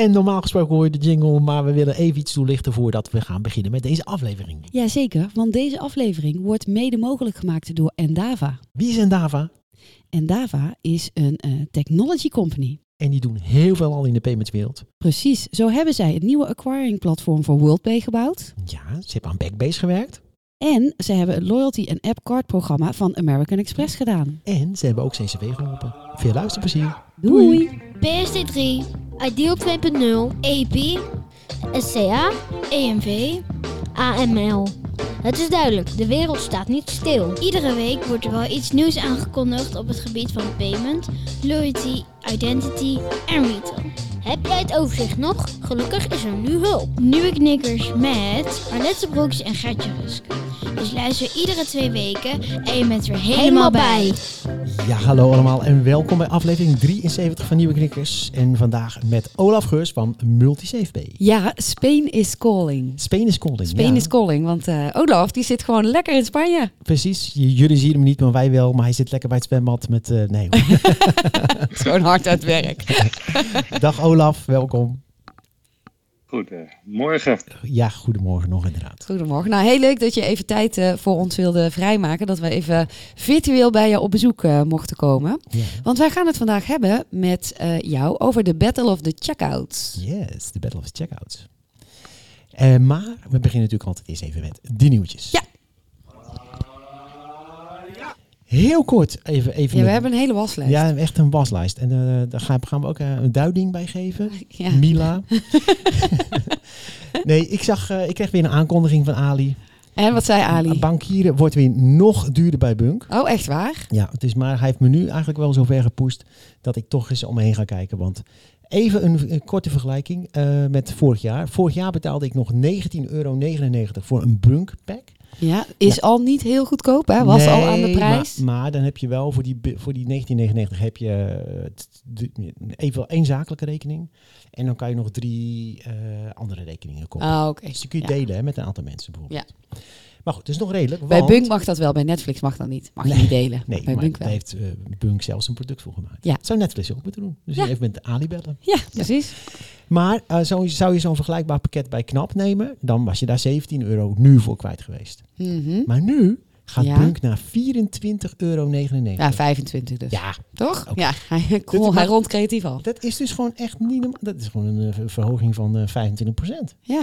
En normaal gesproken hoor je de jingle, maar we willen even iets toelichten voordat we gaan beginnen met deze aflevering. Jazeker, want deze aflevering wordt mede mogelijk gemaakt door Endava. Wie is Endava? Endava is een eh, technology company. En die doen heel veel al in de paymentswereld. Precies, zo hebben zij het nieuwe acquiring platform voor WorldPay gebouwd. Ja, ze hebben aan Backbase gewerkt. En ze hebben het loyalty en app card programma van American Express gedaan. En ze hebben ook CCW geholpen. Veel luisterplezier. Doei! PSD3, Ideal 2.0, EP, SCA, EMV, AML. Het is duidelijk, de wereld staat niet stil. Iedere week wordt er wel iets nieuws aangekondigd op het gebied van payment, loyalty, identity en retail. Heb jij het overzicht nog? Gelukkig is er nu hulp. Nieuwe knikkers met Arlette Broeks en Gertje Ruske. Dus luister iedere twee weken en je bent er helemaal bij. Ja, hallo allemaal en welkom bij aflevering 73 van Nieuwe Knikkers. En vandaag met Olaf Geurs van MultiSafePay. Ja, Spain is calling. Spain is calling. Spain ja. is calling, want eh, Olaf die zit gewoon lekker in Spanje. Precies, J- jullie zien hem niet, maar wij wel. Maar hij zit lekker bij het zwembad met... eh, nee. Het is gewoon hard aan het werk. Dag Olaf, welkom. Goedemorgen. Ja, goedemorgen nog inderdaad. Goedemorgen. Nou, heel leuk dat je even tijd eh, voor ons wilde vrijmaken. Dat we even virtueel bij je op bezoek eh, mochten komen. Want wij gaan het vandaag hebben met eh, jou over de Battle of the Checkouts. Yes, de Battle of the Checkouts. Eh, maar we beginnen natuurlijk altijd eerst even met de nieuwtjes. Ja. Heel kort, even... even Ja, we hebben een hele waslijst. Ja, echt een waslijst. En eh, daar gaan, we ook eh, een duiding bij geven. Ja. Mila. nee, ik zag, ik kreeg weer een aankondiging van Ali. En wat zei Ali? Bankieren wordt weer nog duurder bij Bunk. Oh, echt waar? Ja, het is maar hij heeft me nu eigenlijk wel zover gepusht dat ik toch eens omheen ga kijken. Want even een, een korte vergelijking eh, met vorig jaar. Vorig jaar betaalde ik nog 19,99 euro voor een Bunk pack. Ja, is al niet heel goedkoop, hè? Was al aan de prijs. Maar, maar dan heb je wel voor die, voor die 19,99 heb je eh, even één zakelijke rekening. En dan kan je nog drie eh, andere rekeningen koppelen. Ah. Dus die kun je Ja. delen hè, met een aantal mensen bijvoorbeeld. Maar goed, het is nog redelijk. Bij Bunk mag dat wel, bij Netflix mag dat niet. Mag je Nee. niet delen. Nee, bij maar Bunk daar wel. heeft eh, Bunk zelfs een product voor gemaakt. Ja. Dat zou Netflix ook moeten doen. Dus Ja. je even met Ali bellen. Ja, precies. Maar eh, zo, zou je zo'n vergelijkbaar pakket bij Knap nemen, dan was je daar 17 euro nu voor kwijt geweest. Mhm. Maar nu gaat Ja. Bunk naar 24,99 euro. Ja, 25 dus. Ja, Toch? Ja, hij, mag- rond creatief al. dat is dus gewoon echt niet. Dat is gewoon een eh, ver- verhoging van eh 25% Ja.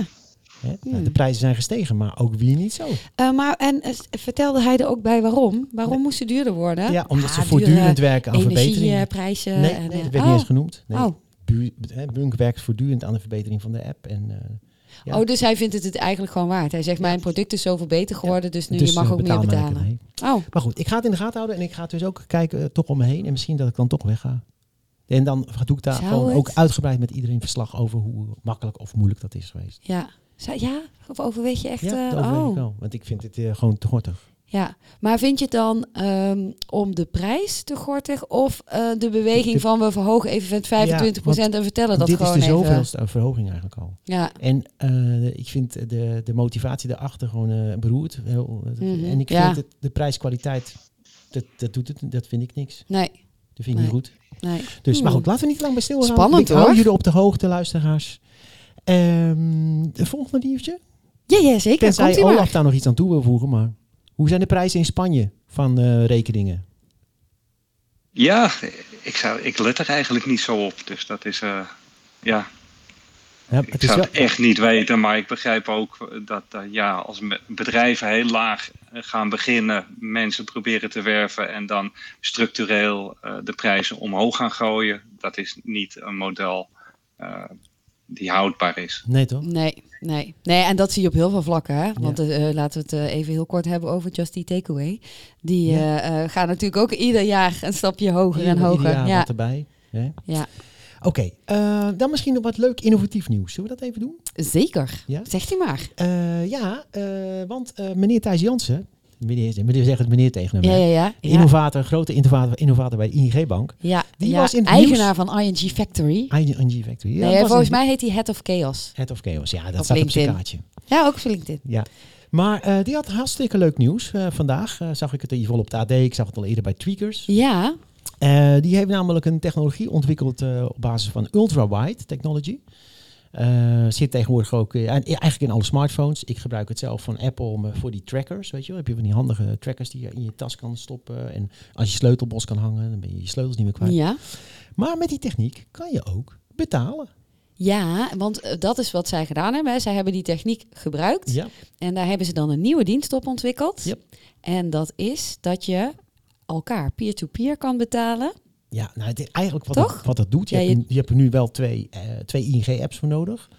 Hmm. Nou, de prijzen zijn gestegen, maar ook wie niet zo. Eh, maar en eh, vertelde hij er ook bij waarom? Waarom Nee. moest het duurder worden? Ja, omdat Ah, ze voortdurend dure werken aan verbeteringen. Energieprijzen. Nee, en, nee, eh, dat werd oh. niet eens genoemd. Nee. Oh. Bunk werkt voortdurend aan de verbetering van de app. En, eh, ja. oh, dus hij vindt het het eigenlijk gewoon waard. Hij zegt, mijn product is zoveel beter geworden, dus nu Dus, je mag eh, ook meer betalen. Oh, Maar goed, ik ga het in de gaten houden en ik ga dus ook kijken eh, toch om me heen. En misschien dat ik dan toch wegga. En dan doe ik daar Zou gewoon het? ook uitgebreid met iedereen verslag over hoe makkelijk of moeilijk dat is geweest. ja. Ja? Of overweeg je echt... ja, dat overweeg oh. ik wel. Want ik vind het eh, gewoon te gortig. Ja, maar vind je het dan ehm, om de prijs te gortig of eh, de beweging De- van we verhogen even met 25% en vertellen dat Dit is gewoon de even? zoveelste verhoging eigenlijk al. Ja, En ik vind de, de motivatie daarachter gewoon beroerd. Heel, Mhm, En ik ja. vind het, de prijskwaliteit, dat, dat doet het, dat vind ik niks. nee, Dat vind ik niet goed. nee. Dus, maar Hmm. goed, laten we niet lang bij stil Spannend, ik hou hoor. jullie op de hoogte, luisteraars. Ehm de volgende nieuwtje. Ja, ja, zeker. Tenzij Olaf maar. daar nog iets aan toe wil voegen, maar hoe zijn de prijzen in Spanje van eh, rekeningen? Ja, ik, zou, ik let er eigenlijk niet zo op. Dus dat is, eh, ja, Ja, ik het zou wel, het echt niet weten. Maar ik begrijp ook dat eh, ja, als bedrijven heel laag gaan beginnen, mensen proberen te werven en dan structureel eh, de prijzen omhoog gaan gooien. Dat is niet een model eh, die houdbaar is. nee toch? Nee, nee. Nee, en dat zie je op heel veel vlakken. Hè? Want eh, laten we het eh, even heel kort hebben over Just Eat Takeaway. Die Ja. eh, eh, gaat natuurlijk ook ieder jaar een stapje hoger en hoger. ieder jaar ja. wat erbij. hè? ja, Oké, eh, dan misschien nog wat leuk innovatief nieuws. Zullen we dat even doen? zeker. Ja? Zegt u maar. Eh, ja, eh, want eh, meneer Thijs Jansen, meneer, meneer zegt het meneer tegen hem, Ja, ja, ja. innovator, grote innovator, innovator bij de ING-bank. Ja, Die was in eigenaar van ING Factory. ING Factory. Ja, nee, volgens mij heet hij Head of Chaos. Head of Chaos, ja, dat Op staat op zijn LinkedIn. kaartje. Ja, ook voor LinkedIn. Ja. Maar eh, die had hartstikke leuk nieuws. Eh, vandaag eh, zag ik het in ieder geval op het AD. Ik zag het al eerder bij Tweakers. Ja, die heeft namelijk een technologie ontwikkeld op basis van ultra-wide technology. Eh, zit tegenwoordig ook eh, eigenlijk in alle smartphones. Ik gebruik het zelf van Apple voor die trackers. Weet je wel? Heb je van die handige trackers die je in je tas kan stoppen. En als je sleutelbos kan hangen, dan ben je je sleutels niet meer kwijt. Ja. Maar met die techniek kan je ook betalen. Ja, want eh, dat is wat zij gedaan hebben. Zij hebben die techniek gebruikt. Ja. En daar hebben ze dan een nieuwe dienst op ontwikkeld. Yep. En dat is dat je elkaar peer-to-peer kan betalen. Ja, nou, het is eigenlijk wat, Toch? Het, wat dat doet. Je, Ja, hebt, je- er- je hebt er nu wel twee, eh, twee ING-apps voor nodig.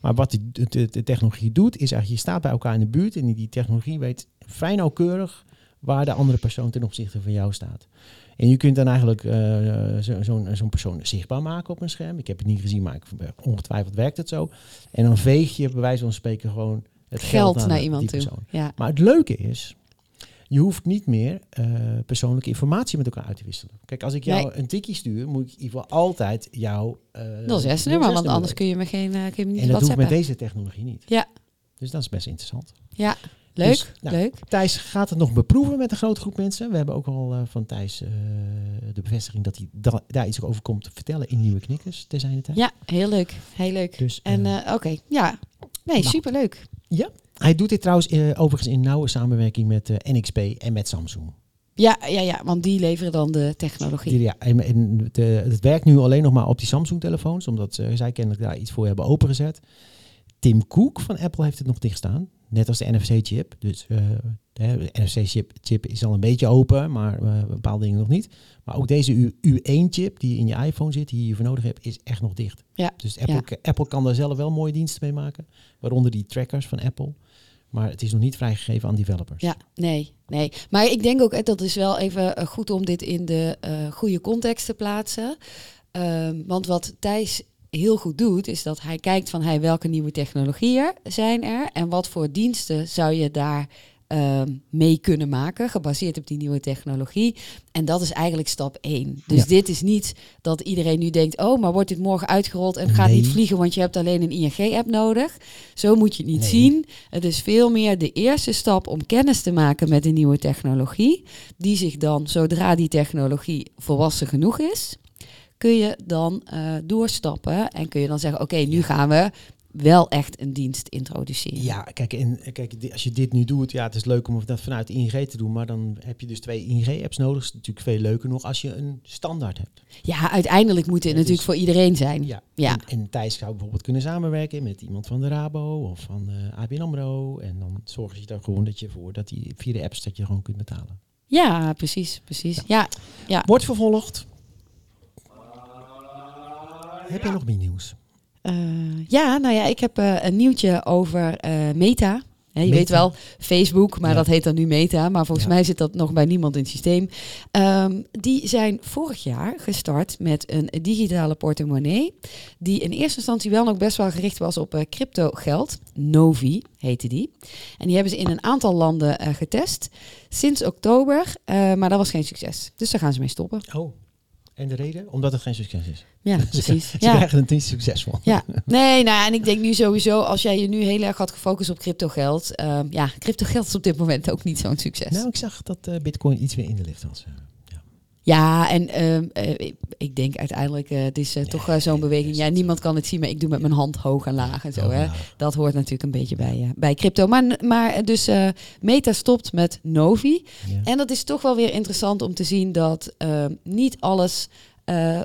Maar wat de, de, de technologie doet, is eigenlijk je staat bij elkaar in de buurt en die technologie weet vrij nauwkeurig waar de andere persoon ten opzichte van jou staat. En je kunt dan eigenlijk zo- zo'n zo'n persoon zichtbaar maken op een scherm. Ik heb het niet gezien, maar ik, ongetwijfeld werkt het zo. En dan veeg je bij wijze van spreken gewoon het geld, Geld naar, iemand toe. persoon. Ja. Maar het leuke is, je hoeft niet meer eh, persoonlijke informatie met elkaar uit te wisselen. Kijk, als ik jou Nee. een tikkie stuur, moet ik in ieder geval altijd jouw uh, 06 nummer, want anders kun je me geen uh, kun je me niet En dat hoeft met deze technologie niet. Ja. Dus dat is best interessant. Ja, leuk, Dus, nou, leuk. Thijs gaat het nog beproeven met een grote groep mensen. We hebben ook al eh, van Thijs de bevestiging dat hij da- daar iets over komt te vertellen in Nieuwe Knikkers. Ter zijn tijd. Ja, heel leuk, heel leuk. Dus, En oké, ja. Nee, Nou. superleuk. Hij doet dit trouwens eh, overigens in nauwe samenwerking met eh, NXP en met Samsung. Ja, ja, ja, want die leveren dan de technologie. Die- Ja, en, en de, het werkt nu alleen nog maar op die Samsung-telefoons, omdat eh, zij kennelijk daar iets voor hebben opengezet. Tim Cook van Apple heeft het nog dicht staan, net als de NFC-chip. Dus de NFC-chip chip is al een beetje open, maar bepaalde dingen nog niet. Maar ook deze U- U1-chip die in je iPhone zit, die je hiervoor nodig hebt, is echt nog dicht. Ja, Dus Apple, Apple kan daar zelf wel mooie diensten mee maken, waaronder die trackers van Apple. Maar het is nog niet vrijgegeven aan developers. Ja, nee, nee. Maar ik denk ook, dat is wel even eh, goed om dit in de eh, goede context te plaatsen. Ehm, want wat Thijs heel goed doet, is dat hij kijkt van hij, welke nieuwe technologieën zijn er en wat voor diensten zou je daar ehm, mee kunnen maken, gebaseerd op die nieuwe technologie. En dat is eigenlijk stap 1. Dus Ja. dit is niet dat iedereen nu denkt, oh, maar wordt dit morgen uitgerold en het gaat Nee. niet vliegen, want je hebt alleen een ING-app nodig. Zo moet je het niet Nee. zien. Het is veel meer de eerste stap om kennis te maken met een nieuwe technologie, die zich dan, zodra die technologie volwassen genoeg is, kun je dan eh, doorstappen en kun je dan zeggen, oké, nu gaan we wel echt een dienst introduceren. Ja, kijk, en, kijk, als je dit nu doet, ja, het is leuk om dat vanuit ING te doen, maar dan heb je dus twee ING-apps nodig. Dat is natuurlijk veel leuker nog als je een standaard hebt. Ja, uiteindelijk moet het Ja, natuurlijk dus- voor iedereen zijn. Ja. Ja. En, en Thijs zou bijvoorbeeld kunnen samenwerken met iemand van de Rabo of van eh ABN AMRO. En dan zorg je dan gewoon dat je voor dat die via de apps dat je gewoon kunt betalen. Ja, precies, precies. Ja, ja. Wordt vervolgd. Heb je nog meer nieuws? Eh, ja, nou ja, ik heb eh, een nieuwtje over eh, Meta. Je Meta. weet wel, Facebook, maar Ja. dat heet dan nu Meta. Maar volgens Ja. mij zit dat nog bij niemand in het systeem. Ehm, die zijn vorig jaar gestart met een digitale portemonnee. Die in eerste instantie wel nog best wel gericht was op crypto geld. Novi heette die. En die hebben ze in een aantal landen getest. Sinds oktober, maar dat was geen succes. Dus daar gaan ze mee stoppen. Oh, en de reden? Omdat het geen succes is. Ja, precies. Ze Ja. krijgen het niet succesvol. Ja, nee, nou, en ik denk nu sowieso, als jij je nu heel erg had gefocust op cryptogeld, ehm ja, cryptogeld is op dit moment ook niet zo'n succes. Nou, ik zag dat eh, Bitcoin iets weer in de lift was. Ja, en ehm, eh, ik- denk uiteindelijk, eh, het is eh, toch zo'n beweging. Ja, niemand kan het zien, maar ik doe met mijn hand hoog en laag en zo. Oh, Hè. ja. Dat hoort natuurlijk een beetje bij, bij crypto. Maar, maar dus Meta stopt met Novi. Ja. En dat is toch wel weer interessant om te zien dat ehm, niet alles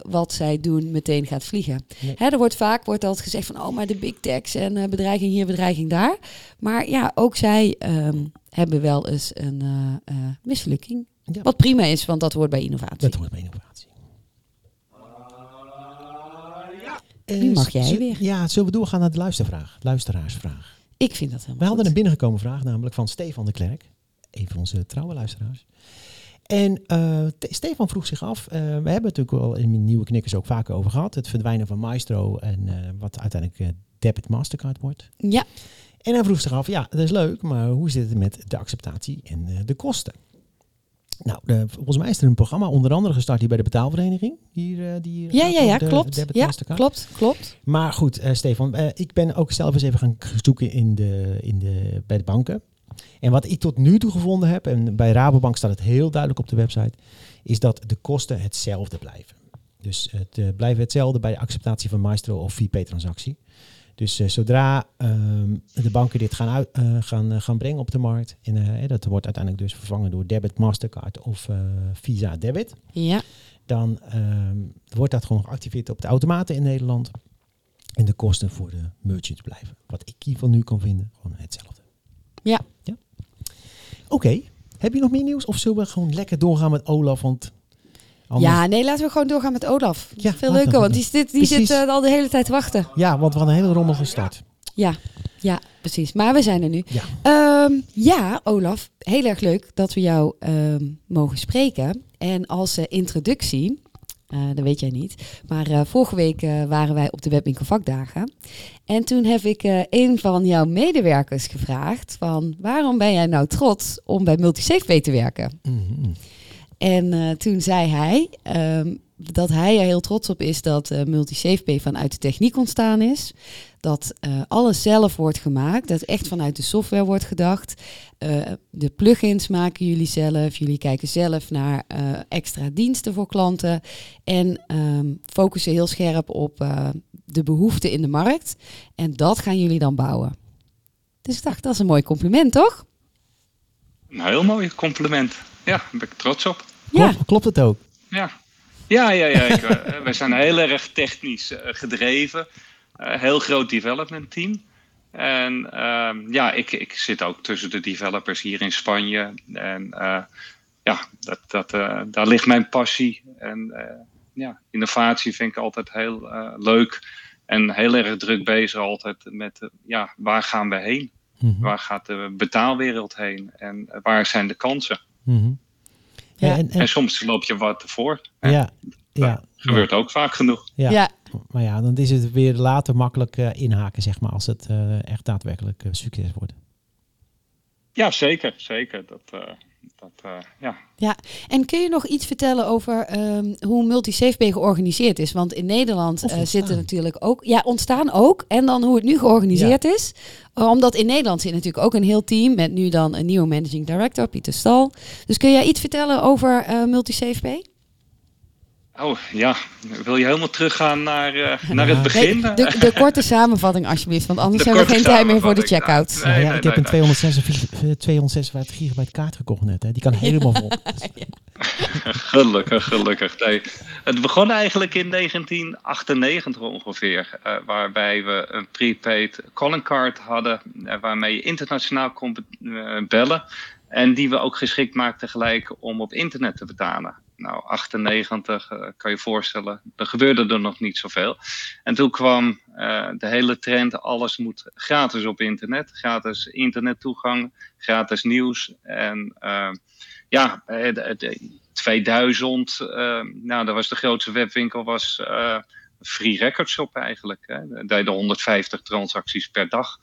wat zij doen meteen gaat vliegen. Nee. Hè, er wordt vaak wordt altijd gezegd van, oh, maar de big techs en bedreiging hier, bedreiging daar. Maar ja, ook zij ehm, hebben wel eens een mislukking. Ja. Wat prima is, want dat hoort bij innovatie. Dat hoort bij innovatie. Nu mag jij weer. Ja, zullen we doorgaan naar de luistervraag? Luisteraarsvraag. Ik vind dat helemaal We hadden goed. een binnengekomen vraag, namelijk van Stefan de Klerk. Een van onze trouwe luisteraars. En eh, Stefan vroeg zich af, eh, we hebben het natuurlijk al in Nieuwe Knikkers ook vaker over gehad. Het verdwijnen van Maestro en eh, wat uiteindelijk eh, Debit Mastercard wordt. Ja, En hij vroeg zich af, ja, dat is leuk, maar hoe zit het met de acceptatie en eh, de kosten? Nou, de- volgens mij is er een programma onder andere gestart hier bij de betaalvereniging. Hier, eh, die ja, gaat ja, ja de klopt. Ja, klopt, klopt. Maar goed, eh, Stefan, eh, ik ben ook zelf eens even gaan zoeken in de, in de, bij de banken. En wat ik tot nu toe gevonden heb, en bij Rabobank staat het heel duidelijk op de website, is dat de kosten hetzelfde blijven. Dus het blijven hetzelfde bij de acceptatie van Maestro of VP-transactie. Dus uh, zodra ehm, de banken dit gaan, uit, uh, gaan, gaan brengen op de markt, en dat wordt uiteindelijk dus vervangen door debit, Mastercard of Visa debit, ja. dan ehm, wordt dat gewoon geactiveerd op de automaten in Nederland. En de kosten voor de merchants blijven. Wat ik hiervan nu kan vinden, gewoon hetzelfde. Ja. ja? Oké. Okay. Heb je nog meer nieuws? Of zullen we gewoon lekker doorgaan met Olaf? Want anders... Ja, nee, laten we gewoon doorgaan met Olaf. Ja, Veel leuker, want die, zit, die zit uh, al de hele tijd te wachten. Ja, want we hadden een hele rommel gestart. Ja, ja, precies. Maar we zijn er nu. Ja, um, ja Olaf, heel erg leuk dat we jou um, mogen spreken. En als uh, introductie uh, dat weet jij niet. Maar uh, vorige week waren wij op de Webwinkel vakdagen. En toen heb ik een van jouw medewerkers gevraagd van waarom ben jij nou trots om bij MultiSafePay te werken? Mm -hmm. En toen zei hij um, dat hij er heel trots op is dat uh, vanuit de techniek ontstaan is. Dat uh, alles zelf wordt gemaakt, dat echt vanuit de software wordt gedacht. De plugins maken jullie zelf, jullie kijken zelf naar extra diensten voor klanten. En um, focussen heel scherp op de behoeften in de markt. En dat gaan jullie dan bouwen. Dus ik dacht, dat is een mooi compliment, toch? Een heel mooi compliment. Ja, daar ben ik trots op. Ja. Klopt, klopt het ook? Ja, ja, ja, ja. Ik, uh, wij zijn heel erg technisch uh, gedreven. Uh, heel groot development team. En ehm, ja, ik, ik zit ook tussen de developers hier in Spanje. En ja, dat, dat, daar ligt mijn passie. En ja, innovatie vind ik altijd heel leuk. En heel erg druk bezig altijd met ja, waar gaan we heen? Mm -hmm. Waar gaat de betaalwereld heen? En waar zijn de kansen? Mm -hmm. Ja, en, en, en, soms loop je wat voor. Ja, ja, gebeurt ook vaak genoeg. Ja. ja. Maar ja, dan is het weer later makkelijk uh, inhaken, zeg maar, als het uh, echt daadwerkelijk uh, succes wordt. Ja, zeker. Zeker. Dat, dat, ja. ja, en kun je nog iets vertellen over um, hoe MultiSafePay georganiseerd is? Want in Nederland zitten natuurlijk ook, ja, ontstaan ook. En dan hoe het nu georganiseerd ja. is. Omdat in Nederland zit natuurlijk ook een heel team met nu dan een nieuwe managing director, Pieter Stal. Dus kun jij iets vertellen over MultiSafePay? Oh ja, wil je helemaal teruggaan naar, uh, naar het begin? Nee, de, de, korte samenvatting alsjeblieft, want anders hebben we geen tijd meer voor de checkout. Nee, nee, ja, ik heb een 256, 256 gigabyte kaart gekocht net, hè. die kan helemaal vol. gelukkig, gelukkig. Nee. Het begon eigenlijk in 1998 ongeveer, uh, waarbij we een prepaid calling card hadden, uh, waarmee je internationaal kon bellen. En die we ook geschikt maakten gelijk om op internet te betalen nou, 98 uh, kan je voorstellen, er gebeurde er nog niet zoveel. En toen kwam uh, de hele trend, alles moet gratis op internet. Gratis internettoegang, gratis nieuws. En uh, ja, de, de 2000, nou, dat was de grootste webwinkel, was Free Record Shop eigenlijk. Hè. Daar deed 150 transacties per dag.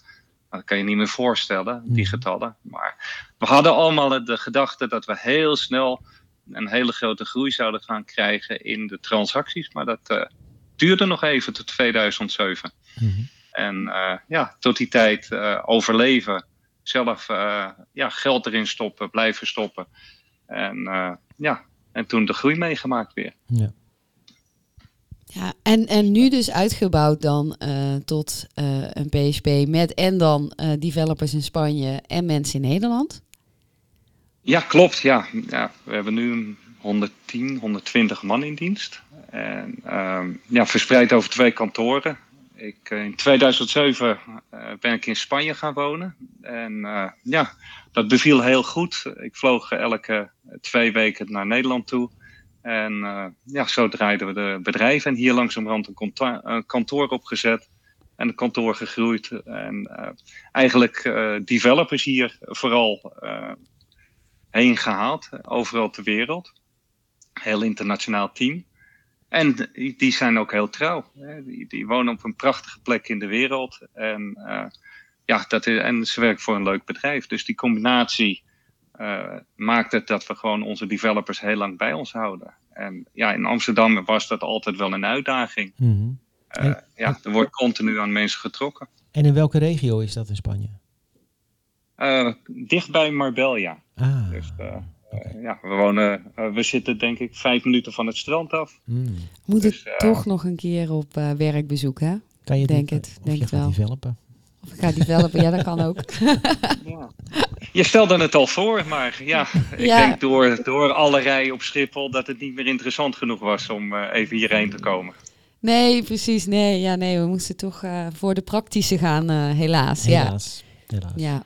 Dat kan je niet meer voorstellen, die mhm. getallen. Maar we hadden allemaal de gedachte dat we heel snel een hele grote groei zouden gaan krijgen in de transacties. Maar dat uh, duurde nog even tot 2007. Mm -hmm. En uh, ja, tot die tijd uh, overleven, zelf ja, geld erin stoppen, blijven stoppen. En ja, en toen de groei meegemaakt weer. Ja. Ja, en, en nu dus uitgebouwd dan tot een PSP met en dan developers in Spanje en mensen in Nederland? Ja, klopt. Ja. ja, we hebben nu 110, 120 man in dienst. En um, ja, verspreid over twee kantoren. Ik, eh, in 2007 uh, eh, ben ik in Spanje gaan wonen. En uh, ja, dat beviel heel goed. Ik vloog elke twee weken naar Nederland toe. En ja, zo draaiden we de bedrijven. En hier langzamerhand een kantoor opgezet. En het kantoor gegroeid. En eigenlijk developers hier vooral heen gehaald, overal ter wereld. Heel internationaal team. En die zijn ook heel trouw. Die, die wonen op een prachtige plek in de wereld. En, uh, ja, dat is, en ze werken voor een leuk bedrijf. Dus die combinatie uh, maakt het dat we gewoon onze developers heel lang bij ons houden. En ja, in Amsterdam was dat altijd wel een uitdaging. Mm -hmm. uh, ja, er wordt continu aan mensen getrokken. En in welke regio is dat in Spanje? Uh, dicht bij Marbella. Ah. Dus, uh, ja, we wonen, we zitten denk ik vijf minuten van het strand af. Hmm. Moet Dus, het toch nog een keer op werkbezoek, hè? Kan je Denk die- het, of denk je het gaat wel. developen. Of ik ga developen, ja, dat kan ook. Ja. Je stelde het al voor, maar ja, ik Ja. denk door, door alle rijen op Schiphol dat het niet meer interessant genoeg was om eh, even hierheen te komen. Nee, precies. Nee, ja, nee, we moesten toch eh, voor de praktische gaan, eh, helaas. Helaas. Helaas. Ja.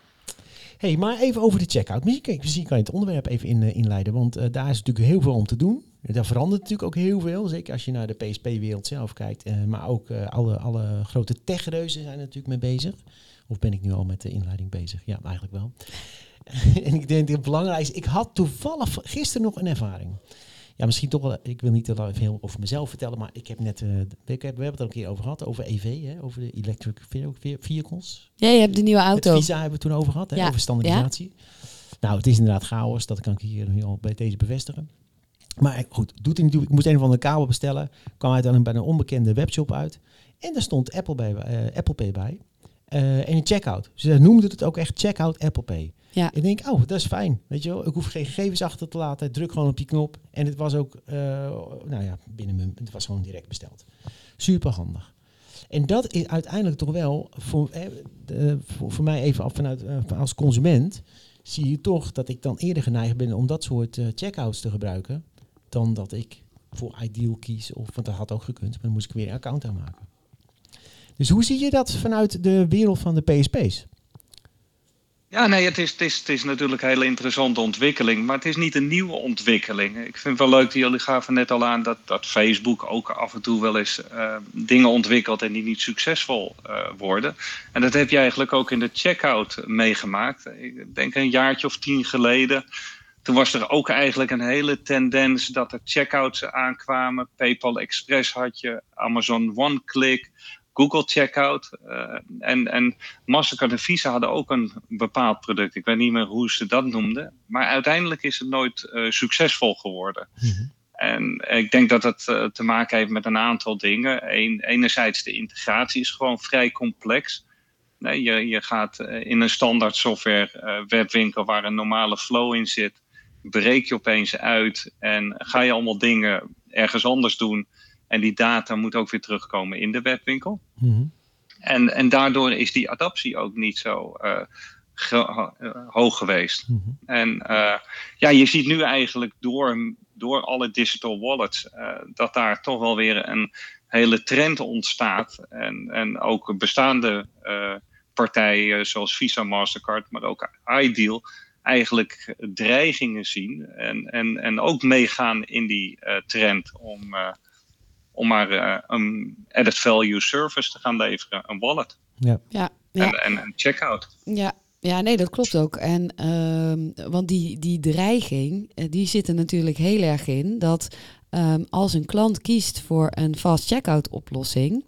Hey, maar even over de checkout. Misschien, misschien kan je het onderwerp even in, eh, inleiden, want eh, daar is natuurlijk heel veel om te doen. Daar verandert natuurlijk ook heel veel, zeker als je naar de PSP-wereld zelf kijkt. eh, maar ook alle, alle grote techreuzen zijn er natuurlijk mee bezig. Of ben ik nu al met de inleiding bezig? Ja, eigenlijk wel. en ik denk het belangrijkste, ik had toevallig gisteren nog een ervaring. Ja, misschien toch wel, ik wil niet te veel over mezelf vertellen, maar ik heb net, eh, ik heb, we hebben het er een keer over gehad, over EV, hè, over de electric ve- vehicles. je hebt de nieuwe Het auto. visa hebben we het toen over gehad, hè, Ja, over standaardisatie. Nou, het is inderdaad chaos, dat kan ik hier nu al bij deze bevestigen. Maar goed, doet hij natuurlijk. Ik moest een of andere kabel bestellen. Kwam uiteindelijk bij een onbekende webshop uit. En daar stond Apple, bij, eh, Apple Pay bij. Eh, en een checkout. Ze noemden het ook echt checkout Apple Pay. Ja. Ik denk, oh, dat is fijn. Weet je wel, ik hoef geen gegevens achter te laten. Ik druk gewoon op die knop. En het was ook, eh, nou ja, binnen mijn, het was gewoon direct besteld. Super handig. En dat is uiteindelijk toch wel, voor, eh, voor, voor mij even af vanuit, eh, als consument, zie je toch dat ik dan eerder geneigd ben om dat soort eh, checkouts te gebruiken, dan dat ik voor Ideal kies. Of, want dat had ook gekund, maar dan moest ik weer een account aanmaken. Dus hoe zie je dat vanuit de wereld van de PSP's? Ja, nee, het is, is, natuurlijk een hele interessante ontwikkeling, maar het is niet een nieuwe ontwikkeling. Ik vind het wel leuk, jullie gaven net al aan dat, dat Facebook ook af en toe wel eens eh, dingen ontwikkelt en die niet succesvol eh, worden. En dat heb je eigenlijk ook in de checkout meegemaakt. Ik denk een jaartje of tien geleden. Toen was er ook eigenlijk een hele tendens dat er checkouts aankwamen. PayPal Express had je, Amazon One Click, Google Checkout. eh, en, en Mastercard en Visa hadden ook een bepaald product. Ik weet niet meer hoe ze dat noemden. Maar uiteindelijk is het nooit eh, succesvol geworden. En ik denk dat dat eh, te maken heeft met een aantal dingen. Eén, enerzijds de integratie is gewoon vrij complex. Nee, je, je gaat in een standaard software webwinkel waar een normale flow in zit, breek je opeens uit en ga je allemaal dingen ergens anders doen. En die data moet ook weer terugkomen in de webwinkel. Mhm. En, en daardoor is die adaptie ook niet zo eh, ge- eh, hoog geweest. Mhm. En eh, ja, je ziet nu eigenlijk door, door alle digital wallets dat daar toch wel weer een hele trend ontstaat. En, en ook bestaande partijen zoals Visa, Mastercard, maar ook Ideal eigenlijk dreigingen zien. En, en, en ook meegaan in die trend om, om maar eh, een added value service te gaan leveren, een wallet Ja, ja. en, en een checkout. Ja, ja, nee, dat klopt ook. En, ehm, want die, die dreiging, eh, die zit er natuurlijk heel erg in dat ehm, als een klant kiest voor een fast checkout oplossing,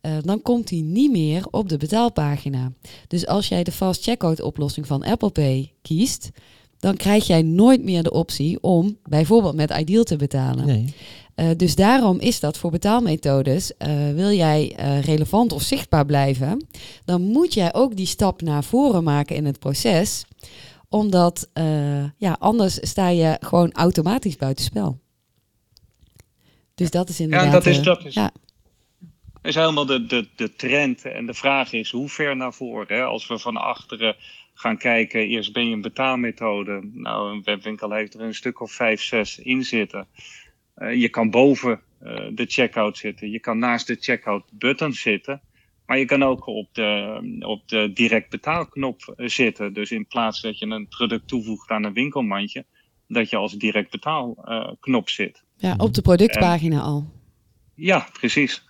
eh, dan komt hij niet meer op de betaalpagina. Dus als jij de fast checkout oplossing van Apple Pay kiest, dan krijg jij nooit meer de optie om bijvoorbeeld met Ideal te betalen. Nee. Uh, dus daarom is dat voor betaalmethodes, uh, wil jij uh, relevant of zichtbaar blijven, dan moet jij ook die stap naar voren maken in het proces, omdat ja, anders sta je gewoon automatisch buitenspel. Dus dat is inderdaad... Ja, dat is, dat is, ja. is helemaal de, de, de trend. En de vraag is, hoe ver naar voren? Hè? Als we van achteren gaan kijken, eerst ben je een betaalmethode. Nou, een webwinkel heeft er een stuk of vijf, zes in zitten. Uh, je kan boven uh, de checkout zitten. Je kan naast de checkout button zitten. Maar je kan ook op de, op de direct betaalknop zitten. Dus in plaats dat je een product toevoegt aan een winkelmandje, dat je als direct betaalknop uh, zit. Ja, op de productpagina en, al. Ja, precies.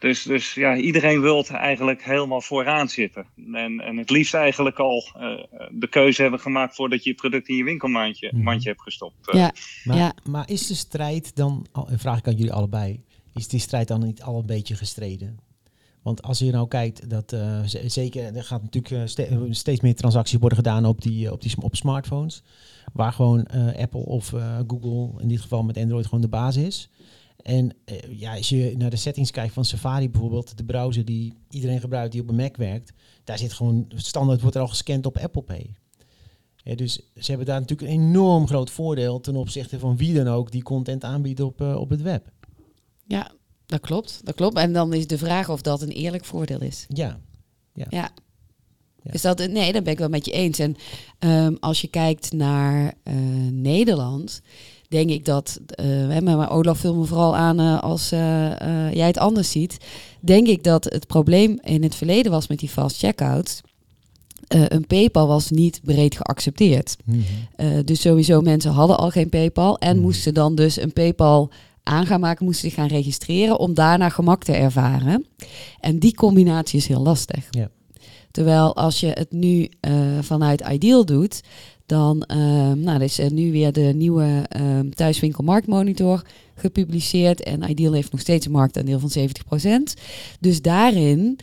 Dus, dus ja, iedereen wil eigenlijk helemaal vooraan zitten. En, en het liefst eigenlijk al uh, de keuze hebben gemaakt voordat je je product in je winkelmandje Mhm. mandje hebt gestopt. Uh. Ja. Maar, ja. maar is de strijd dan, en vraag ik aan jullie allebei, is die strijd dan niet al een beetje gestreden? Want als je nou kijkt, dat uh, zeker, er gaat natuurlijk uh, ste steeds meer transacties worden gedaan op, die, op, die, op smartphones. Waar gewoon uh, Apple of Google, in dit geval met Android, gewoon de basis is. En eh, ja, als je naar de settings kijkt van Safari bijvoorbeeld, de browser die iedereen gebruikt die op een Mac werkt, daar zit gewoon standaard wordt er al gescand op Apple Pay. Ja, dus ze hebben daar natuurlijk een enorm groot voordeel ten opzichte van wie dan ook die content aanbiedt op, eh, op het web. Ja, dat klopt. Dat klopt. En dan is de vraag of dat een eerlijk voordeel is. Ja, Ja. Ja. Dus dat, nee, daar ben ik wel met je eens. En ehm, als je kijkt naar eh, Nederland, denk ik dat, hè, maar Olaf vul me vooral aan eh, als eh, jij het anders ziet, denk ik dat het probleem in het verleden was met die fast checkouts. een PayPal was niet breed geaccepteerd. Mhm. Dus sowieso mensen hadden al geen PayPal en Mhm. moesten dan dus een PayPal aan gaan maken, moesten zich gaan registreren om daarna gemak te ervaren. En die combinatie is heel lastig. Ja. Terwijl als je het nu vanuit Ideal doet, dan ehm nou, er is er nu weer de nieuwe ehm thuiswinkel marktmonitor gepubliceerd en Ideal heeft nog steeds een marktaandeel van 70%. Dus daarin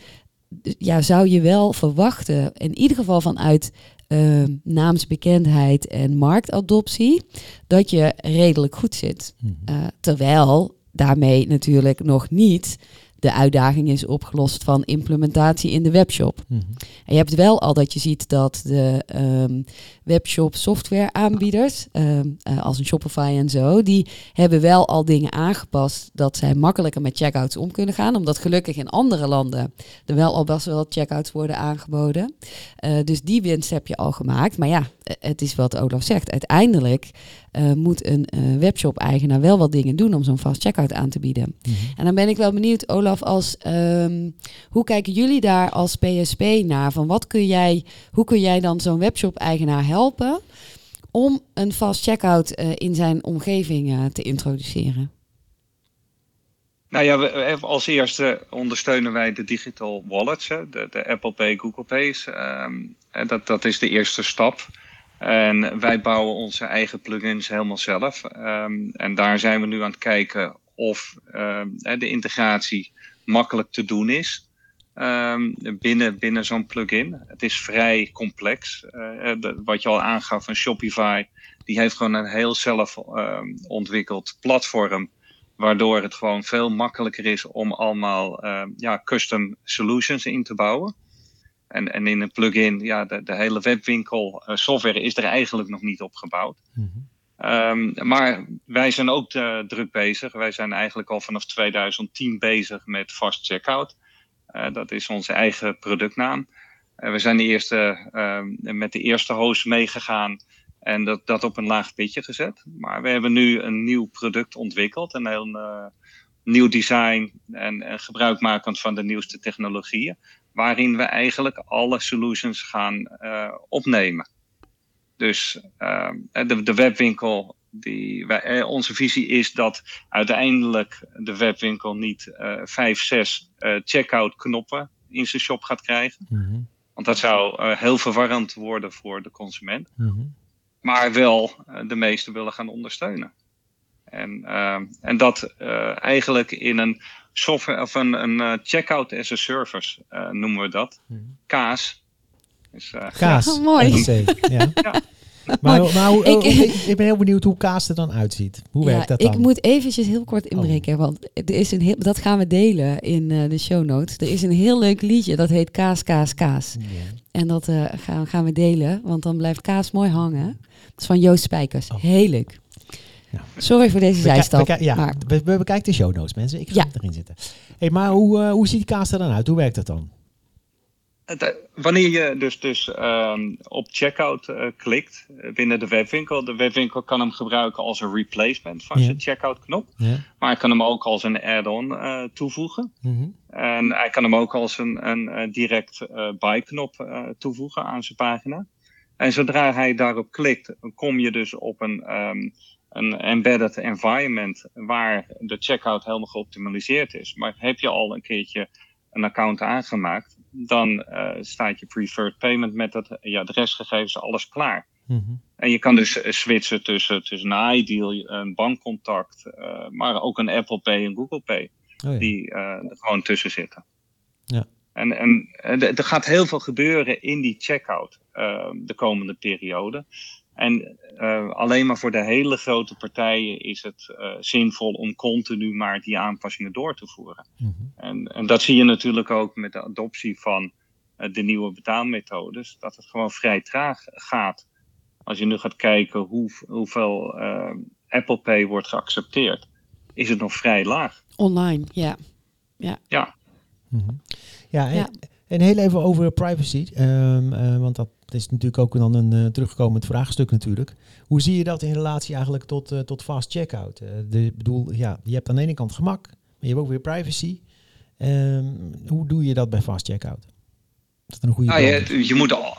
ja, zou je wel verwachten, in ieder geval vanuit ehm, naamsbekendheid en marktadoptie, dat je redelijk goed zit. Mhm. Eh, terwijl daarmee natuurlijk nog niet de uitdaging is opgelost van implementatie in de webshop. Mhm. En je hebt wel al dat je ziet dat de ehm, webshop software aanbieders, eh, als een Shopify en zo, die hebben wel al dingen aangepast dat zij makkelijker met checkouts om kunnen gaan. Omdat gelukkig in andere landen er wel al best wel checkouts worden aangeboden. Eh, dus die winst heb je al gemaakt. Maar ja, eh, het is wat Olaf zegt. Uiteindelijk eh, moet een eh, webshop-eigenaar wel wat dingen doen om zo'n fast checkout aan te bieden. Mhm. En dan ben ik wel benieuwd, Olaf, als, ehm, hoe kijken jullie daar als PSP naar? Van wat kun jij, hoe kun jij dan zo'n webshop-eigenaar helpen om een fast checkout eh in zijn omgeving eh, te introduceren? Nou ja, we, als eerste ondersteunen wij de digital wallets, hè, de, de Apple Pay, Google Pay's. ehm, en dat, dat is de eerste stap. En wij bouwen onze eigen plugins helemaal zelf. Ehm, en daar zijn we nu aan het kijken of ehm, de integratie makkelijk te doen is. ehm, binnen, binnen zo'n plugin. Het is vrij complex. Eh, wat je al aangaf van Shopify, die heeft gewoon een heel zelf ontwikkeld platform waardoor het gewoon veel makkelijker is om allemaal ja, custom solutions in te bouwen. En, en in een plugin, ja, de, de hele webwinkel eh, software is er eigenlijk nog niet op gebouwd. Mhm. Ehm, maar wij zijn ook eh, druk bezig. Wij zijn eigenlijk al vanaf 2010 bezig met Fast Checkout. Eh, dat is onze eigen productnaam. We zijn de eerste, ehm, met de eerste host meegegaan en dat, dat op een laag pitje gezet. Maar we hebben nu een nieuw product ontwikkeld. Een heel nieuw design en, en gebruikmakend van de nieuwste technologieën. Waarin we eigenlijk alle solutions gaan eh, opnemen. Dus eh, de, de webwinkel, die, wij, eh, onze visie is dat uiteindelijk de webwinkel niet vijf, zes checkout knoppen in zijn shop gaat krijgen. Mhm. Want dat zou heel verwarrend worden voor de consument Mhm. maar wel de meeste willen gaan ondersteunen. En, ehm, en dat eh, eigenlijk in een software of een, een eh, checkout as a service eh, noemen we dat. Mhm. Kaas. Dus, eh, Kaas. Ja, mooi. Ja. Ja. Maar, maar hoe- Ik- ik, ik ben heel benieuwd hoe kaas er dan uitziet. Hoe werkt dat dan? Ik moet eventjes heel kort Oh. inbreken, want er is een heel, dat gaan we delen in eh, de show notes. Er is een heel leuk liedje, dat heet Kaas, Kaas, Kaas. Ja. En dat eh, gaan, gaan we delen, want dan blijft kaas mooi hangen. Dat is van Joost Spijkers. Oh. Heel leuk. Ja. Sorry voor deze zijstap. ja, maar we, we bekijken de show notes, mensen. Ik ga Ja. erin zitten. Hey, maar hoe, eh, hoe ziet die kaas er dan uit? Hoe werkt dat dan? Eh, Wanneer je dus, dus ehm, op checkout eh, klikt binnen de webwinkel, de webwinkel kan hem gebruiken als een replacement van zijn checkout knop. Ja. Maar hij kan hem ook als een add-on eh, toevoegen. Mhm. En hij kan hem ook als een, een, direct eh buy-knop eh, toevoegen aan zijn pagina. En zodra hij daarop klikt, kom je dus op een, ehm, een embedded environment waar de checkout helemaal geoptimaliseerd is. Maar heb je al een keertje een account aangemaakt, dan eh, staat je preferred payment met het, je adresgegevens, alles klaar. Mhm. En je kan dus eh, switchen tussen, tussen een iDeal, een bankcontact, eh, maar ook een Apple Pay en Google Pay Oh, ja. die eh, er gewoon tussen zitten. Ja. En, en eh, er gaat heel veel gebeuren in die checkout eh, de komende periode. En uh, alleen maar voor de hele grote partijen is het uh, zinvol om continu maar die aanpassingen door te voeren. Mm -hmm. en, en, dat zie je natuurlijk ook met de adoptie van uh, de nieuwe betaalmethodes, dat het gewoon vrij traag gaat. Als je nu gaat kijken hoe, hoeveel Apple Pay wordt geaccepteerd, is het nog vrij laag. Online, ja. Ja. Ja, mm -hmm. ja, en, ja. en, heel even over privacy, um, want dat het is natuurlijk ook dan een uh, terugkomend vraagstuk natuurlijk. Hoe zie je dat in relatie eigenlijk tot, uh, tot fast checkout? Uh, de, bedoel, ja, je hebt aan de ene kant gemak, maar je hebt ook weer privacy. Um, hoe doe je dat bij fast checkout? Is dat een goede nou, je, je moet al,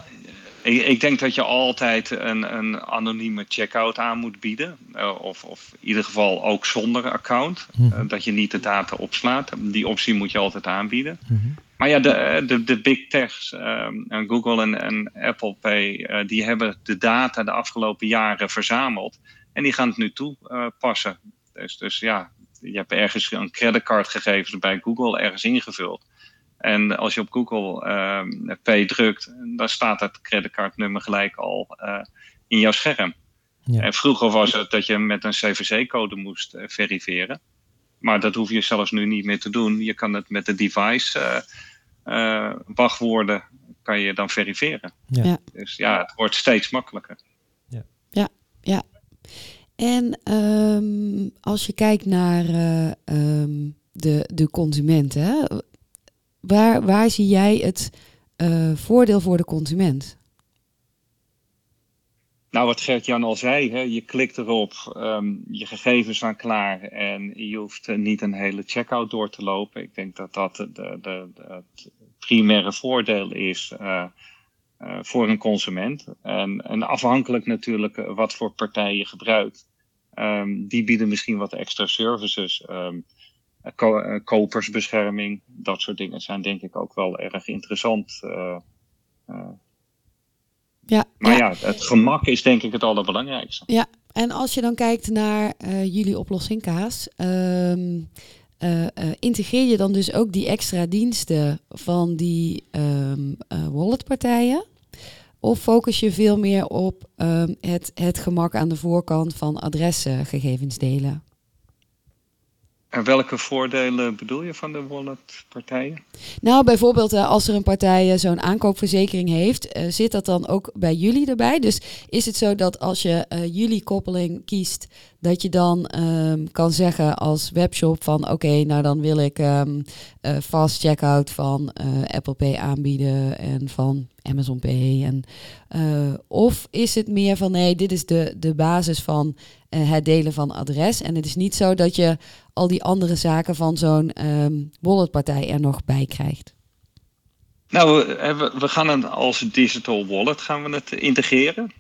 ik, ik, denk dat je altijd een, een anonieme checkout aan moet bieden. of, of in ieder geval ook zonder account. Mm -hmm. dat je niet de data opslaat. Die optie moet je altijd aanbieden. Mm -hmm. Maar ja, de, de, de big techs, um, Google en, en, Apple Pay, uh, die hebben de data de afgelopen jaren verzameld. En die gaan het nu toepassen. Uh, dus, dus ja, je hebt ergens een creditcardgegevens bij Google ergens ingevuld. En als je op Google uh, Pay drukt, dan staat het creditcardnummer gelijk al uh, in jouw scherm. Ja. En vroeger was het dat je met een CVC-code moest verifiëren. Maar dat hoef je zelfs nu niet meer te doen. Je kan het met de device uh, wachtwoorden kan je dan verifiëren. Ja. Dus ja, het wordt steeds makkelijker. Ja, ja. ja. En um, als je kijkt naar uh, um, de, de consument, hè, waar, waar zie jij het uh, voordeel voor de consument? Nou, wat Gert-Jan al zei, hè, je klikt erop, um, je gegevens staan klaar en je hoeft niet een hele checkout door te lopen. Ik denk dat dat de, de, de, het primaire voordeel is uh, uh, voor een consument. En, en, afhankelijk natuurlijk wat voor partij je gebruikt. Um, die bieden misschien wat extra services. Um, ko kopersbescherming, dat soort dingen zijn denk ik ook wel erg interessant. Uh, ja, maar ja. ja. het gemak is denk ik het allerbelangrijkste. Ja, en als je dan kijkt naar uh, jullie oplossing Kaas, um, uh, uh, integreer je dan dus ook die extra diensten van die um, walletpartijen? Of focus je veel meer op um, het, het gemak aan de voorkant van adresgegevens delen? En welke voordelen bedoel je van de walletpartijen? Nou, bijvoorbeeld uh, als er een partij uh, zo'n aankoopverzekering heeft, uh, zit dat dan ook bij jullie erbij? Dus is het zo dat als je jullie koppeling kiest, dat je dan um, kan zeggen als webshop van oké, nou dan wil ik um, fast checkout van Apple Pay aanbieden en van Amazon Pay. En, of is het meer van nee, dit is de, de basis van het delen van adres. En het is niet zo dat je al die andere zaken van zo'n um, walletpartij er nog bij krijgt? Nou, we, we gaan het als digital wallet gaan we het integreren.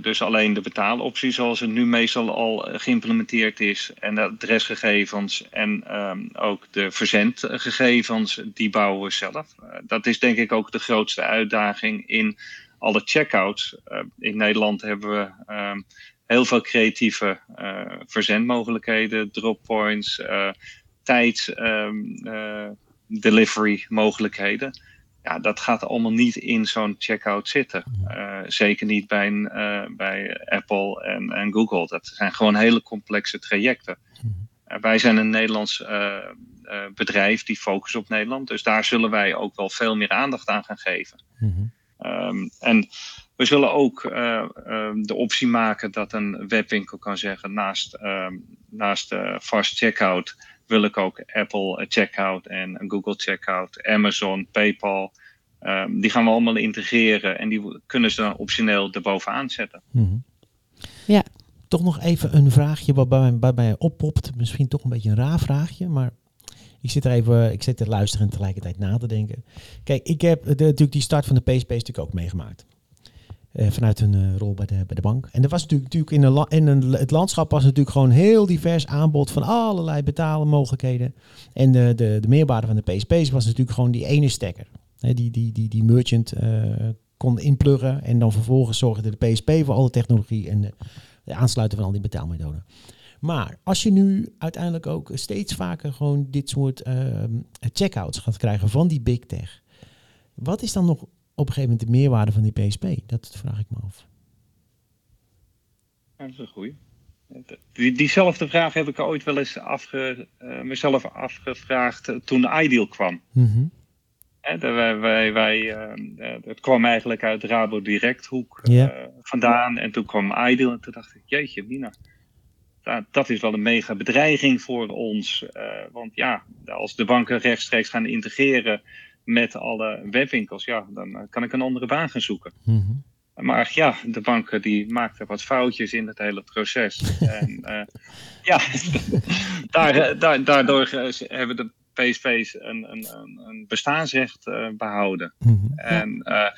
Dus alleen de betaaloptie zoals het nu meestal al geïmplementeerd is. En de adresgegevens en um, ook de verzendgegevens, die bouwen we zelf. Uh, dat is denk ik ook de grootste uitdaging in alle checkouts. In Nederland hebben we um, heel veel creatieve verzendmogelijkheden, droppoints, uh, tijds um, uh, delivery mogelijkheden. Ja, dat gaat allemaal niet in zo'n checkout zitten. zeker niet bij, een, bij Apple en, en, Google. Dat zijn gewoon hele complexe trajecten. wij zijn een Nederlands bedrijf die focust op Nederland. Dus daar zullen wij ook wel veel meer aandacht aan gaan geven. Mm um, en we zullen ook um, de optie maken dat een webwinkel kan zeggen naast, um, naast uh, fast checkout wil ik ook Apple checkout en Google checkout, Amazon, PayPal. Um, die gaan we allemaal integreren en die kunnen ze dan optioneel erbovenaan zetten. Mm -hmm. Ja. Toch nog even een vraagje wat bij mij, bij mij oppopt. Misschien toch een beetje een raar vraagje, maar ik zit er even, ik zit te luisteren en tegelijkertijd na te denken. Kijk, ik heb de, natuurlijk die start van de PSP natuurlijk ook meegemaakt. Uh, vanuit een uh, rol bij de, bij de bank. En er was natuurlijk, natuurlijk in, een, in een, het landschap was natuurlijk gewoon heel divers aanbod van allerlei betalmogelijkheden. En de, de, de meerwaarde van de PSP's was natuurlijk gewoon die ene stekker. Die, die, die, die merchant uh, kon inpluggen en dan vervolgens zorgde de PSP voor alle technologie en de aansluiten van al die betaalmethoden. Maar als je nu uiteindelijk ook steeds vaker gewoon dit soort uh, checkouts gaat krijgen van die big tech. Wat is dan nog op een gegeven moment de meerwaarde van die PSP? Dat vraag ik me af. dat is een goeie. Die, diezelfde vraag heb ik ooit wel eens afge, uh, mezelf afgevraagd toen Ideal kwam. Mm wij, wij, wij, uh, het kwam eigenlijk uit Rabo Direct hoek uh, vandaan. En toen kwam Ideal en toen dacht ik, jeetje Mina, dat, dat is wel een mega bedreiging voor ons. Want ja, als de banken rechtstreeks gaan integreren met alle webwinkels, ja, dan kan ik een andere baan gaan zoeken. Mm -hmm. Maar ja, de banken die maakten wat foutjes in het hele proces. en ja, daar, daar, daardoor hebben de PSV's een, een, een bestaansrecht uh, behouden. Mm -hmm. En, uh,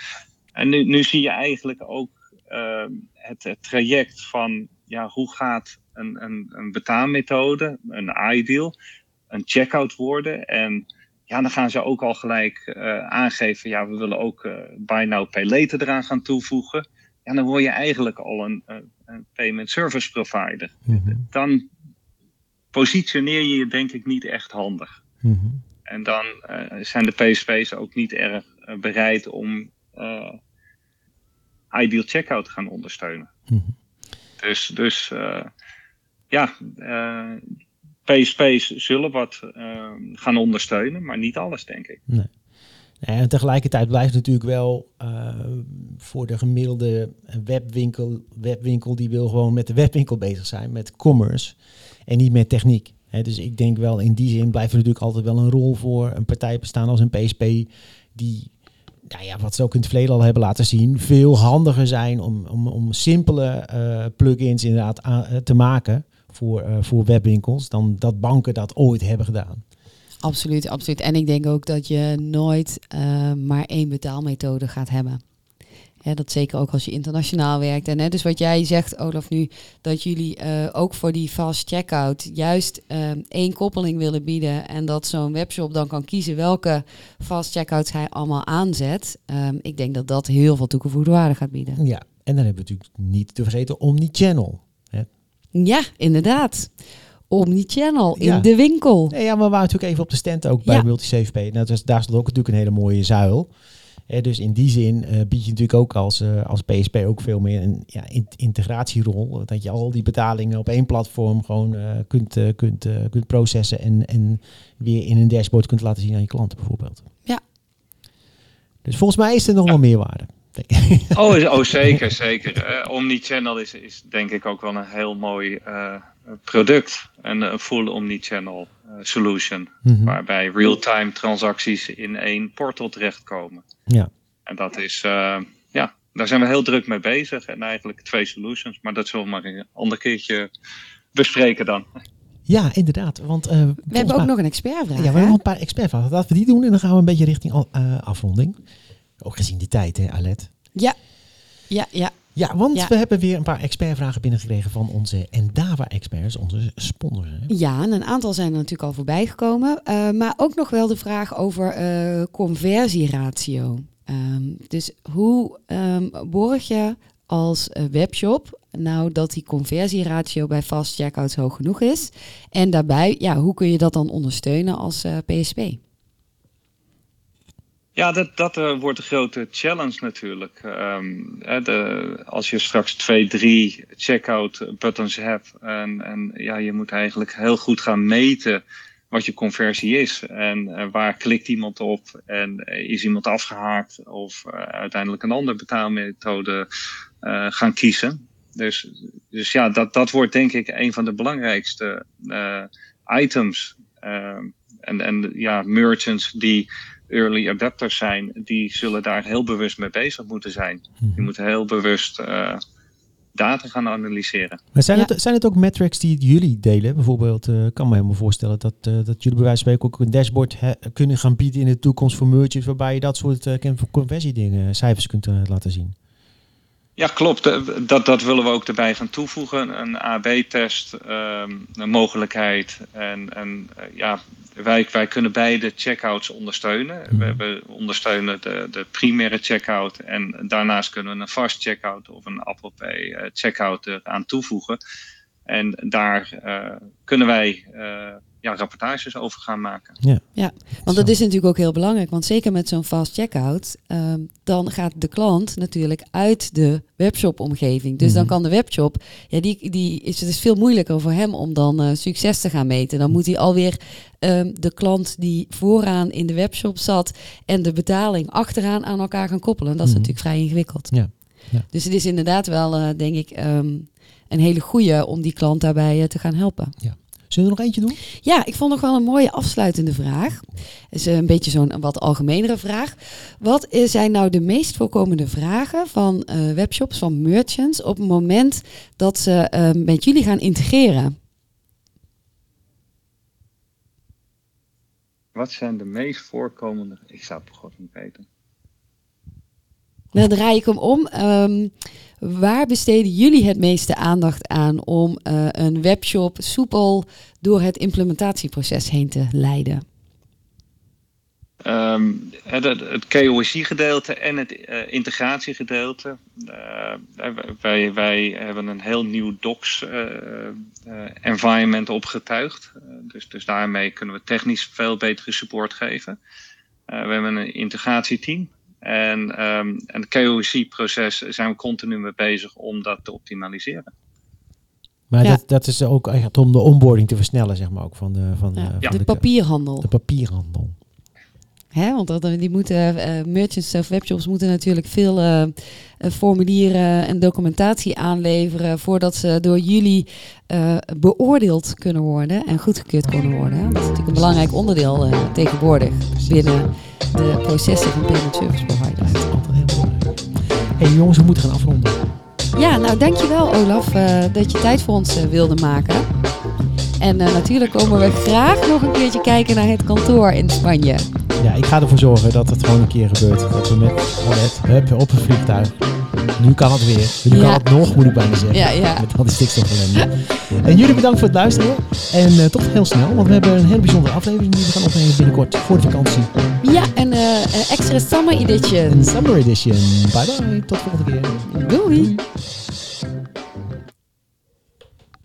en nu, nu zie je eigenlijk ook uh, het, het, traject van ja, hoe gaat een, een, een betaalmethode, een ideal, een checkout worden. En ja, dan gaan ze ook al gelijk aangeven, ja, we willen ook buy now, pay later eraan gaan toevoegen. Ja, dan word je eigenlijk al een, een payment service provider. Mm -hmm. Dan positioneer je je denk ik niet echt handig. Mm -hmm. En dan uh, zijn de PSP's ook niet erg uh, bereid om uh, ideal checkout te gaan ondersteunen. Mm -hmm. Dus, dus ja, PSP's zullen wat gaan ondersteunen, maar niet alles, denk ik. Nee. En tegelijkertijd blijft natuurlijk wel voor de gemiddelde webwinkel, webwinkel, die wil gewoon met de webwinkel bezig zijn, met commerce en niet met techniek. Dus ik denk wel, in die zin blijft er natuurlijk altijd wel een rol voor een partij bestaan als een PSP, die, nou ja, wat ze ook in het verleden al hebben laten zien, veel handiger zijn om, om, om simpele uh, plugins inderdaad uh, te maken voor, uh, voor webwinkels, dan dat banken dat ooit hebben gedaan. Absoluut, absoluut. En ik denk ook dat je nooit maar één betaalmethode gaat hebben. Ja, dat zeker ook als je internationaal werkt. En hè, dus wat jij zegt, Olaf, nu, dat jullie uh, ook voor die fast checkout juist uh, één koppeling willen bieden. En dat zo'n webshop dan kan kiezen welke fast checkouts hij allemaal aanzet. Um, ik denk dat dat heel veel toegevoegde waarde gaat bieden. Ja, en dan hebben we natuurlijk niet te vergeten Omnichannel. Ja, inderdaad. Omnichannel in ja. de winkel. Nee, ja, maar we waren natuurlijk even op de stand ook bij ja. MultiSafeP. Nou, dus daar stond ook natuurlijk een hele mooie zuil. Eh, dus in die zin uh, bied je natuurlijk ook als, uh, als PSP ook veel meer een ja, in integratierol. Dat je al die betalingen op één platform gewoon kunt, kunt, kunt processen en, en weer in een dashboard kunt laten zien aan je klanten bijvoorbeeld. Ja. Dus volgens mij is er nog ja. wel meerwaarde. Oh, oh, zeker, zeker. Omnichannel is, is denk ik ook wel een heel mooi product. Een, een full omnichannel solution. Mm -hmm. Waarbij real-time transacties in één portal terechtkomen. Ja. En dat is, uh, ja, daar zijn we heel druk mee bezig. En eigenlijk twee solutions. Maar dat zullen we maar een ander keertje bespreken dan. Ja, inderdaad. Want, uh, we hebben ook nog een expertvraag. Ja, we hebben nog een paar expertvragen. Laten we die doen en dan gaan we een beetje richting uh, afronding. Ook gezien de tijd, hè, Alet? Ja, ja, ja. Ja, want ja. we hebben weer een paar expertvragen binnengekregen van onze Endava-experts, onze sponsors. Ja, en een aantal zijn er natuurlijk al voorbij gekomen. Uh, maar ook nog wel de vraag over uh, conversieratio. Um, dus hoe um, borg je als uh, webshop nou dat die conversieratio bij fast checkouts hoog genoeg is? En daarbij, ja, hoe kun je dat dan ondersteunen als PSP? Ja, dat, dat uh, wordt een grote challenge natuurlijk. Um, de, als je straks twee, drie checkout buttons hebt en, en ja, je moet eigenlijk heel goed gaan meten wat je conversie is en uh, waar klikt iemand op en uh, is iemand afgehaakt of uiteindelijk een andere betaalmethode gaan kiezen. Dus, dus ja, dat, dat wordt denk ik een van de belangrijkste items. Ehm, en, en ja, merchants die early adapters zijn, die zullen daar heel bewust mee bezig moeten zijn. Die moeten heel bewust uh, data gaan analyseren. Maar zijn, ja. het, zijn het ook metrics die jullie delen? Bijvoorbeeld, ik uh, kan me helemaal voorstellen dat, uh, dat jullie bij wijze van spreken ook een dashboard kunnen gaan bieden in de toekomst voor merchants, waarbij je dat soort uh, conversiedingen, cijfers kunt laten zien. Ja, klopt. Dat, dat willen we ook erbij gaan toevoegen. Een AB-test, um, een mogelijkheid. En, en ja, wij, wij kunnen beide checkouts ondersteunen. Mm. We, we, ondersteunen de, de primaire checkout en daarnaast kunnen we een fast checkout of een Apple Pay checkout eraan toevoegen. En daar uh, kunnen wij uh, ja, rapportages over gaan maken. Want dat is natuurlijk ook heel belangrijk. Want zeker met zo'n fast checkout, ehm, dan gaat de klant natuurlijk uit de webshop-omgeving. Dus dan Mhm. kan de webshop, ja, die, die is, het is veel moeilijker voor hem om dan eh, succes te gaan meten. Dan moet hij alweer ehm, de klant die vooraan in de webshop zat en de betaling achteraan aan elkaar gaan koppelen. Dat is Mhm. natuurlijk vrij ingewikkeld. Ja. Ja. Dus het is inderdaad wel, eh, denk ik, ehm, een hele goede om die klant daarbij eh, te gaan helpen. Zullen we nog eentje doen? Ja, ik vond nog wel een mooie afsluitende vraag. Het is eh, een beetje zo'n wat algemenere vraag. Wat zijn nou de meest voorkomende vragen van eh, webshops, van merchants, op het moment dat ze eh, met jullie gaan integreren? Wat zijn de meest voorkomende? Ik zou het god niet weten. Dan draai ik hem om. Ehm, waar besteden jullie het meeste aandacht aan om eh, een webshop soepel door het implementatieproces heen te leiden? Ehm, het, het, KYC-gedeelte en het eh, integratiegedeelte. Eh, wij, wij hebben een heel nieuw docs-environment opgetuigd. Dus, dus daarmee kunnen we technisch veel betere support geven. We hebben een integratieteam. En, ehm, en het KYC-proces zijn we continu mee bezig om dat te optimaliseren. Maar Ja. dat, dat is ook echt om de onboarding te versnellen, zeg maar, ook van de, van, Ja, eh, van de de, papierhandel. de papierhandel. Hè, want dat, die moeten, eh, merchants of webshops moeten natuurlijk veel eh, eh, formulieren en documentatie aanleveren voordat ze door jullie eh, beoordeeld kunnen worden en goedgekeurd kunnen worden. Dat is natuurlijk een belangrijk onderdeel eh, tegenwoordig binnen de processen van payment service providers. Altijd heel belangrijk. hey, jongens, we moeten gaan afronden. Ja, nou dankjewel Olaf eh, dat je tijd voor ons eh, wilde maken. En eh, natuurlijk komen we graag nog een keertje kijken naar het kantoor in Spanje. Ja, ik ga ervoor zorgen dat het gewoon een keer gebeurt. Dat we met Paulette, hup, op een vliegtuig. Nu kan het weer. Nu Ja. kan het nog, moet ik bijna zeggen. Ja, ja. Met al die stikstofellende. En jullie bedankt voor het luisteren. En eh, tot heel snel, want we hebben een hele bijzondere aflevering die we gaan opnemen binnenkort voor de vakantie. Ja, en eh, extra summer edition. Een Summer Edition. Bye bye, tot volgende keer. Doei. Doei.